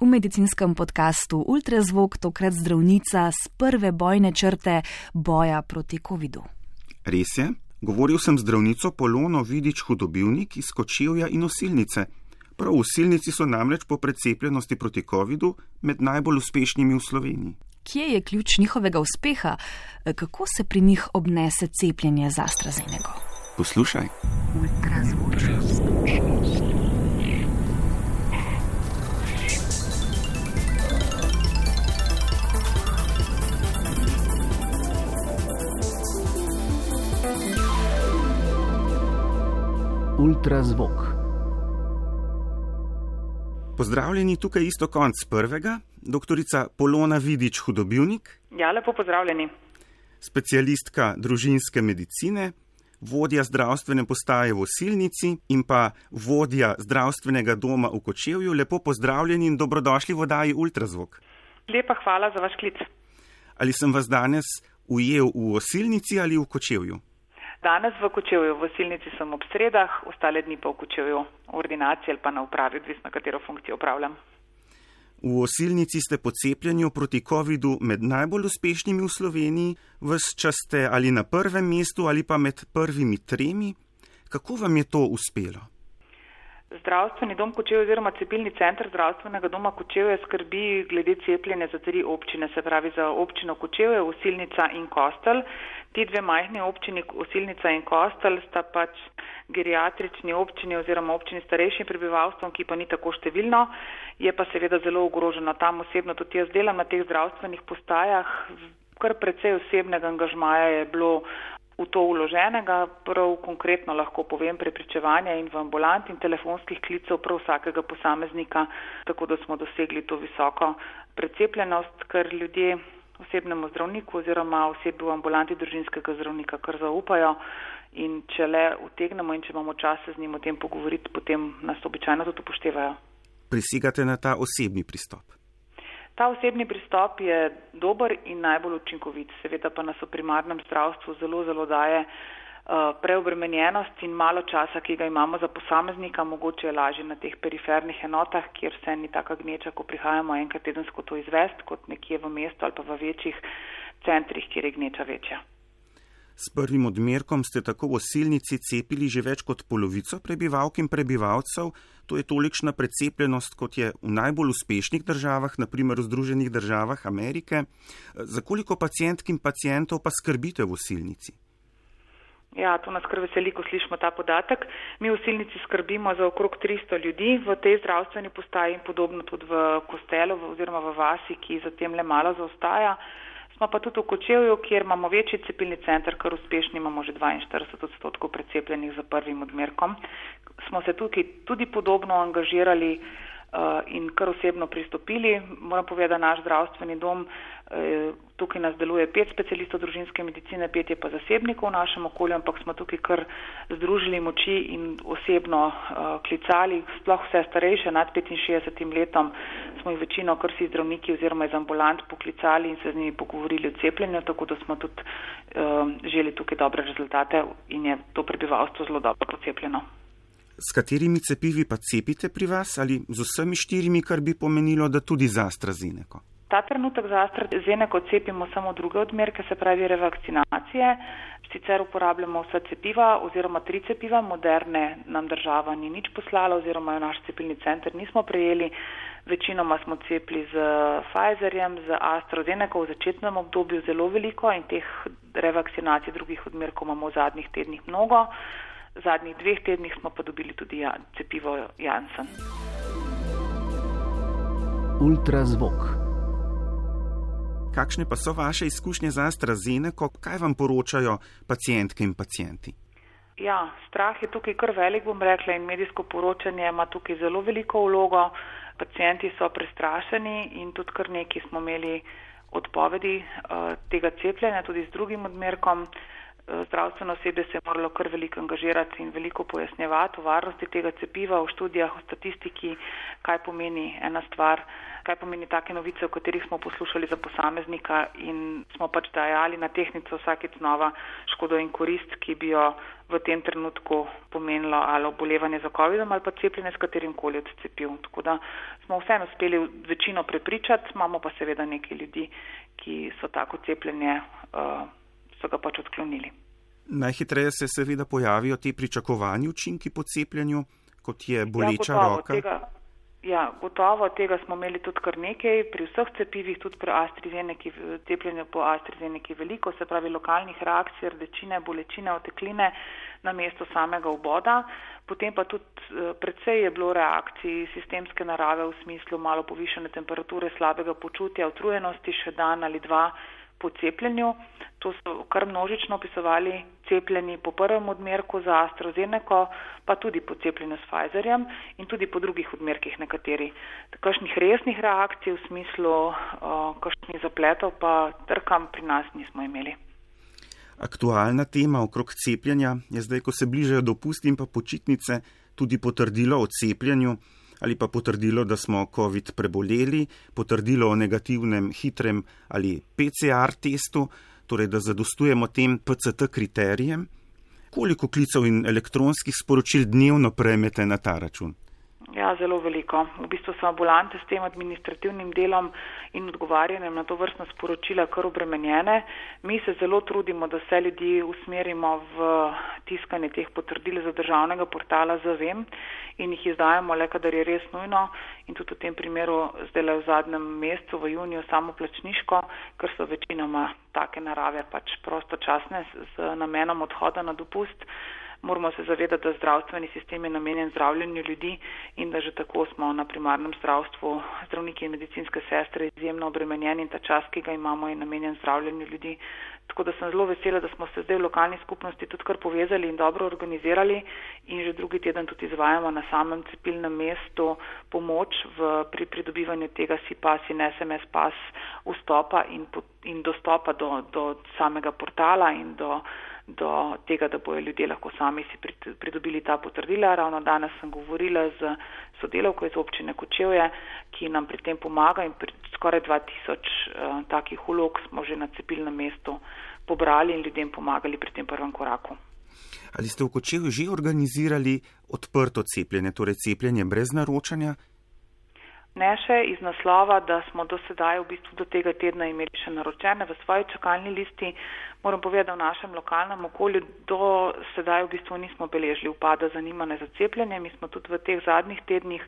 V medicinskem podkastu Ultrazvok tokrat zdravnica z prve bojne črte boja proti COVID-u. Res je, govoril sem zdravnico Polono Vidič Hudobilnik iz Kočevja in Osilnice. Prav usilnici so namreč po precepljenosti proti COVID-u med najbolj uspešnimi v Sloveniji. Kje je ključ njihovega uspeha? Kako se pri njih obnese cepljenje z AstraZeneca? Poslušaj. Ultrazvok. Pozdravljeni tukaj isto konc prvega, doktorica Polona Vidič Hudobilnik. Ja, lepo pozdravljeni. Specialistka družinske medicine, vodja zdravstvene postaje v Osilnici in pa vodja zdravstvenega doma v Kočevju. Lepo pozdravljeni in dobrodošli v oddaji Ultrazvok. Lepa hvala za vaš klic. Ali sem vas danes ujel v Osilnici ali v Kočevju? Danes v Kočevju, v Osilnici sem ob sredah, ostale dni pa v Kočevju, v ordinaciji ali pa na upravi, odvisno katero funkcijo upravljam. V Osilnici ste po cepljenju proti COVID-u med najbolj uspešnimi v Sloveniji, vse čas ste ali na prvem mestu ali pa med prvimi tremi. Kako vam je to uspelo? Zdravstveni dom Kočevje oziroma cepilni center zdravstvenega doma Kočevje skrbi glede cepljenja za tri občine, se pravi za občino Kočevje, Osilnica in Kostel. Ti dve majhni občini, Osilnica in Kostel, sta pač geriatrični občini oziroma občini starejšim prebivalstvom, ki pa ni tako številno, je pa seveda zelo ogroženo. Tam osebno tudi jaz delam na teh zdravstvenih postajah, kar precej osebnega angažmaja je bilo v to uloženega, prav konkretno lahko povem prepričevanja in v ambulant in telefonskih klicev prav vsakega posameznika, tako da smo dosegli to visoko precepljenost, ker ljudje osebnemu zdravniku oziroma osebi v ambulanti družinskega zdravnika kar zaupajo in če le utegnemo in če imamo čas se z njim o tem pogovoriti, potem nas običajno tudi upoštevajo. Prisigate na ta osebni pristop? Ta osebni pristop je dober in najbolj učinkovit. Seveda pa nas v primarnem zdravstvu zelo, zelo daje uh, preobremenjenost in malo časa, ki ga imamo za posameznika, mogoče je lažje na teh perifernih enotah, kjer vse ni taka gneča, ko prihajamo enkrat tedensko to izvest, kot nekje v mestu ali pa v večjih centrih, kjer je gneča večja. S prvim odmerkom ste tako v osilnici cepili že več kot polovico prebivalk in prebivalcev. To je tolikšna precepljenost, kot je v najbolj uspešnih državah, naprimer v Združenih državah Amerike. Za koliko pacijentk in pacijentov pa skrbite v osilnici? Ja, to nas kar veseli, ko slišimo ta podatek. Mi v silnici skrbimo za okrog 300 ljudi v tej zdravstveni postaji in podobno tudi v Kostelu oziroma v Vasi, ki zatem le malo zaostaja. Smo pa tudi v Kočevju, kjer imamo večji cepilni center, kar uspešni imamo že 42 odstotkov precepljenih za prvim odmerkom. Smo se tukaj tudi podobno angažirali uh, in kar osebno pristopili. Moram povedati, da naš zdravstveni dom uh, tukaj nas deluje pet specialistov družinske medicine, pet je pa zasebnikov v našem okolju, ampak smo tukaj kar združili moči in osebno uh, klicali, sploh vse starejše nad 65 letom, smo jih večino kar si zdravniki oziroma iz ambulant poklicali in se z njimi pogovorili o cepljenju, tako da smo tudi uh, želi tukaj dobre rezultate in je to prebivalstvo zelo dobro procepljeno. S katerimi cepivi pa cepite pri vas ali z vsemi štirimi, kar bi pomenilo, da tudi za AstraZeneca? Ta trenutek za AstraZeneca cepimo samo druge odmerke, se pravi revakcinacije. Sicer uporabljamo vsa cepiva oziroma tri cepiva, moderne nam država ni nič poslala oziroma jo naš cepilni center nismo prejeli. Večinoma smo cepili z Pfizerjem, z AstraZeneca v začetnem obdobju zelo veliko in teh revakcinacij drugih odmerkov imamo v zadnjih tednih mnogo. V zadnjih dveh tednih smo pa dobili tudi ja, cepivo Janssen. Ultrazvok. Kakšne pa so vaše izkušnje z AstraZeneca, kaj vam poročajo pacijentke in pacijenti? Ja, strah je tukaj kar velik, bom rekla, in medijsko poročanje ima tukaj zelo veliko vlogo. Pacijenti so prestrašeni in tudi kar neki smo imeli odpovedi uh, tega cepljenja, tudi z drugim odmerkom. zdravstveno osebe se je moralo kar veliko angažirati in veliko pojasnjevati o varnosti tega cepiva, o študijah, o statistiki, kaj pomeni ena stvar, kaj pomeni take novice, o katerih smo poslušali za posameznika in smo pač dajali na tehnico vsakeč znova škodo in korist, ki bi jo v tem trenutku pomenilo ali obolevanje za COVID-om ali pa cepljenje s katerim koli od cepiv. Tako da smo vseeno uspeli večino prepričati, imamo pa seveda nekaj ljudi, ki so tako cepljenje. Uh, so ga pač odklonili. Najhitreje se seveda pojavijo ti pričakovani učinki po cepljenju, kot je boleča ja, roka. Tega, ja, gotovo, tega smo imeli tudi kar nekaj, pri vseh cepivih, tudi pri AstraZeneca, cepljenju po AstraZeneca veliko, se pravi lokalnih reakcij, rdečine, bolečine, otekline na mesto samega oboda. Potem pa tudi eh, predvsej je bilo reakcij sistemske narave v smislu malo povišene temperature, slabega počutja, utrujenosti še dan ali dva po cepljenju. To so kar množično opisovali cepljeni po prvem odmerku za AstraZeneca, pa tudi po cepljenju s Pfizerjem in tudi po drugih odmerkih nekateri. Takšnih resnih reakcij v smislu uh, kakšnih zapletov pa trkam pri nas nismo imeli. Aktualna tema okrog cepljenja je zdaj, ko se bližajo dopusti in pa počitnice, tudi potrdilo o cepljenju ali pa potrdilo, da smo COVID preboleli, potrdilo o negativnem hitrem ali PCR testu, torej da zadostujemo tem PCT kriterijem. Koliko klicev in elektronskih sporočil dnevno prejmete na ta račun? Ja, zelo veliko. V bistvu so ambulante s tem administrativnim delom in odgovarjanjem na to vrstno sporočila kar obremenjene. Mi se zelo trudimo, da vse ljudi usmerimo v tiskanje teh potrdil za državnega portala ZVM in jih izdajamo le, kadar je res nujno in tudi v tem primeru zdaj v zadnjem mesecu, v juniju, samo plačniško, ker so večinoma take narave pač prostočasne z namenom odhoda na dopust moramo se zavedati, da zdravstveni sistem je namenjen zdravljenju ljudi in da že tako smo na primarnem zdravstvu zdravniki in medicinske sestre izjemno obremenjeni in ta čas, ki ga imamo, je namenjen zdravljenju ljudi. Tako da sem zelo vesela, da smo se zdaj v lokalni skupnosti tudi kar povezali in dobro organizirali in že drugi teden tudi izvajamo na samem cepilnem mestu pomoč v, pri pridobivanju tega SIPAS in SMS pas vstopa in, in dostopa do, do samega portala in do do tega, da bojo ljudje lahko sami si pridobili ta potrdila. Ravno danes sem govorila z sodelavko iz občine Kočevje, ki nam pri tem pomaga in skoraj 2000 uh, takih ulog smo že na cepilnem mestu pobrali in ljudem pomagali pri tem prvem koraku. Ali ste v Kočevju že organizirali odprto cepljenje, torej cepljenje brez naročanja? Ne še iz naslova, da smo do sedaj v bistvu do tega tedna imeli še naročene v svoji čakalni listi. Moram povedati, da v našem lokalnem okolju do sedaj v bistvu nismo beležili upada zanimanja za cepljenje. Mi smo tudi v teh zadnjih tednih,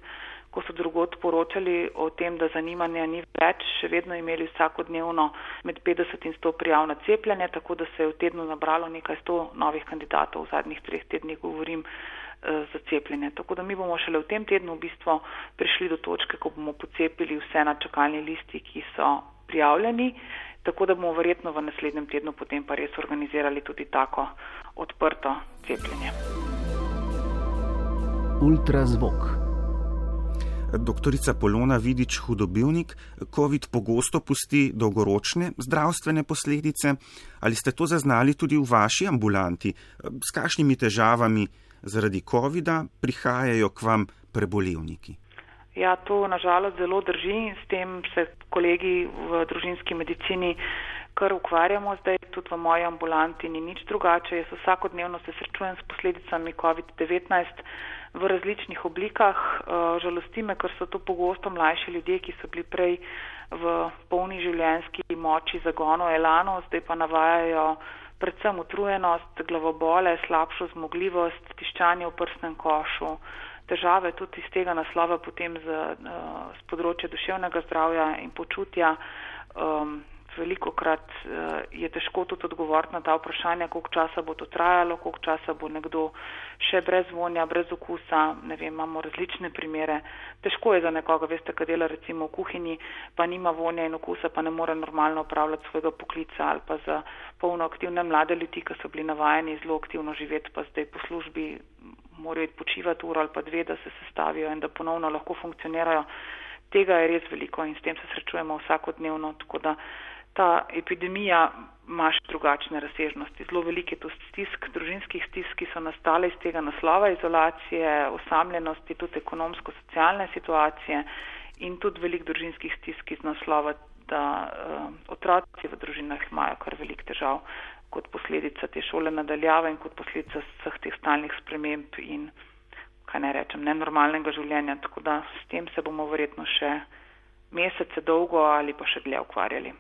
ko so drugot poročali o tem, da zanimanja ni več, še vedno imeli vsakodnevno med 50 in 100 prijav na cepljenje, tako da se je v tednu nabralo nekaj 100 novih kandidatov v zadnjih treh tednih, govorim za cepljenje. Tako da mi bomo šele v tem tednu v bistvu prišli do točke, ko bomo pocepili vse na čakalni listi, ki so prijavljeni tako da bomo verjetno v naslednjem tednu potem pa res organizirali tudi tako odprto cepljenje. Ultrazvok. Doktorica Polona Vidič, hudobilnik, COVID pogosto pusti dolgoročne zdravstvene posledice. Ali ste to zaznali tudi v vaši ambulanti? S kakšnimi težavami zaradi COVID-a prihajajo k vam prebolevniki? Ja, to nažalost zelo drži in s tem se kolegi v družinski medicini kar ukvarjamo. Zdaj tudi v moji ambulanti ni nič drugače. Jaz vsakodnevno se srečujem s posledicami COVID-19 v različnih oblikah. Eh, žalosti me, ker so to pogosto mlajši ljudje, ki so bili prej v polni življenjski moči zagono elano, zdaj pa navajajo predvsem utrujenost, glavobole, slabšo zmogljivost, tiščanje v prsnem košu težave tudi iz tega naslova potem z, z področja duševnega zdravja in počutja. Um, veliko krat uh, je težko tudi odgovoriti na ta vprašanja, koliko časa bo to trajalo, koliko časa bo nekdo še brez vonja, brez okusa, ne vem, imamo različne primere. Težko je za nekoga, veste, kad dela recimo v kuhinji, pa nima vonja in okusa, pa ne more normalno upravljati svojega poklica ali pa za polno aktivne mlade ljudi, ki so bili navajeni zelo aktivno živeti, pa zdaj po službi morajo iti počivati uro ali pa dve, da se sestavijo in da ponovno lahko funkcionirajo. Tega je res veliko in s tem se srečujemo vsakodnevno, tako da ta epidemija ima še drugačne razsežnosti. Zelo velike to stisk, družinskih stisk, ki so nastale iz tega naslova izolacije, osamljenosti, tudi ekonomsko-socialne situacije in tudi velik družinskih stisk iz naslova, da uh, otroci v družinah imajo kar velik težav kot posledica te šole nadaljava in kot posledica vseh teh stalnih sprememb in, kaj ne rečem, nenormalnega življenja. Tako da s tem se bomo verjetno še mesece dolgo ali pa še dlje ukvarjali.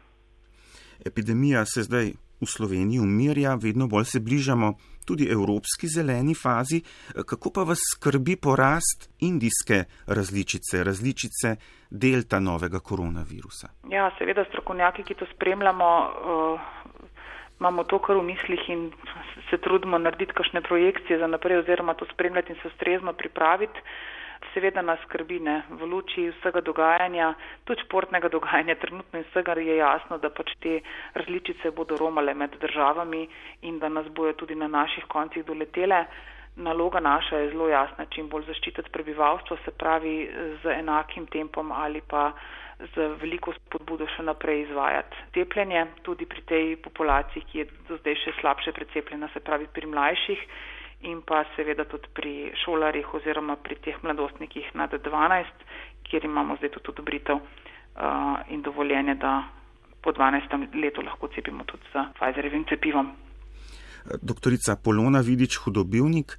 Epidemija se zdaj v Sloveniji umirja, vedno bolj se bližamo tudi evropski zeleni fazi. Kako pa vas skrbi porast indijske različice, različice delta novega koronavirusa? Ja, seveda strokovnjaki, ki to spremljamo, uh, imamo to kar v mislih in se trudimo narediti kakšne projekcije za naprej oziroma to spremljati in se ustrezno pripraviti. Seveda nas skrbi ne, v luči vsega dogajanja, tudi športnega dogajanja trenutno in vsega je jasno, da pač te različice bodo romale med državami in da nas bojo tudi na naših koncih doletele. Naloga naša je zelo jasna, čim bolj zaščititi prebivalstvo, se pravi z enakim tempom ali pa z veliko spodbudo še naprej izvajati cepljenje, tudi pri tej populaciji, ki je do zdaj še slabše precepljena, se pravi pri mlajših in pa seveda tudi pri šolarjih oziroma pri teh mladostnikih nad 12, kjer imamo zdaj tudi odobritev uh, in dovoljenje, da po 12. letu lahko cepimo tudi z Pfizerjevim cepivom. Doktorica Polona Vidič, hudobivnik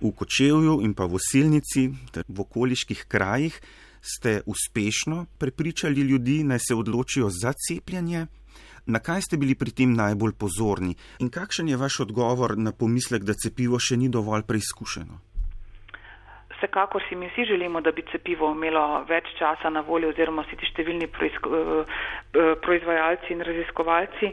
v Kočevju in pa v Osilnici ter v okoliških krajih ste uspešno prepričali ljudi, naj se odločijo za cepljenje? Na kaj ste bili pri tem najbolj pozorni in kakšen je vaš odgovor na pomislek, da cepivo še ni dovolj preizkušeno? Vsekakor si mi vsi želimo, da bi cepivo imelo več časa na voljo oziroma si ti številni eh, eh, proizvajalci in raziskovalci,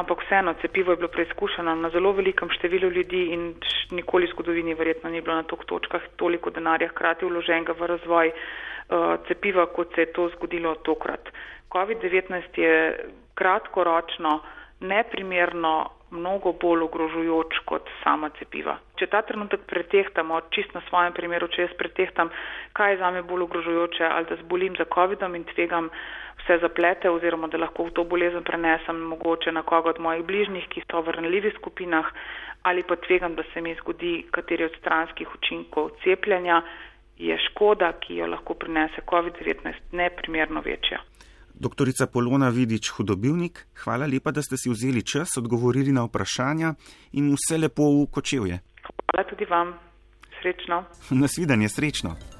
ampak vseeno cepivo je bilo preizkušeno na zelo velikem številu ljudi in nikoli v zgodovini verjetno ni bilo na tok točkah toliko denarja hkrati vloženega v razvoj uh, cepiva, kot se je to zgodilo tokrat. COVID-19 je kratkoročno, neprimerno mnogo bolj ogrožujoč kot sama cepiva. Če ta trenutek pretehtamo, čist na svojem primeru, če jaz pretehtam, kaj je zame bolj ogrožujoče, ali da zbolim za COVID-om in tvegam vse zaplete oziroma da lahko v to bolezen prenesem mogoče na koga od mojih bližnjih, ki so v ranljivih skupinah, ali pa tvegam, da se mi zgodi kateri od stranskih učinkov cepljenja, je škoda, ki jo lahko prinese COVID-19, neprimerno večja. Doktorica Polona Vidič, hudobivnik, hvala lepa, da ste si vzeli čas, odgovorili na vprašanja in vse lepo v kočevje. Hvala tudi vam. Srečno. Nasvidenje, srečno.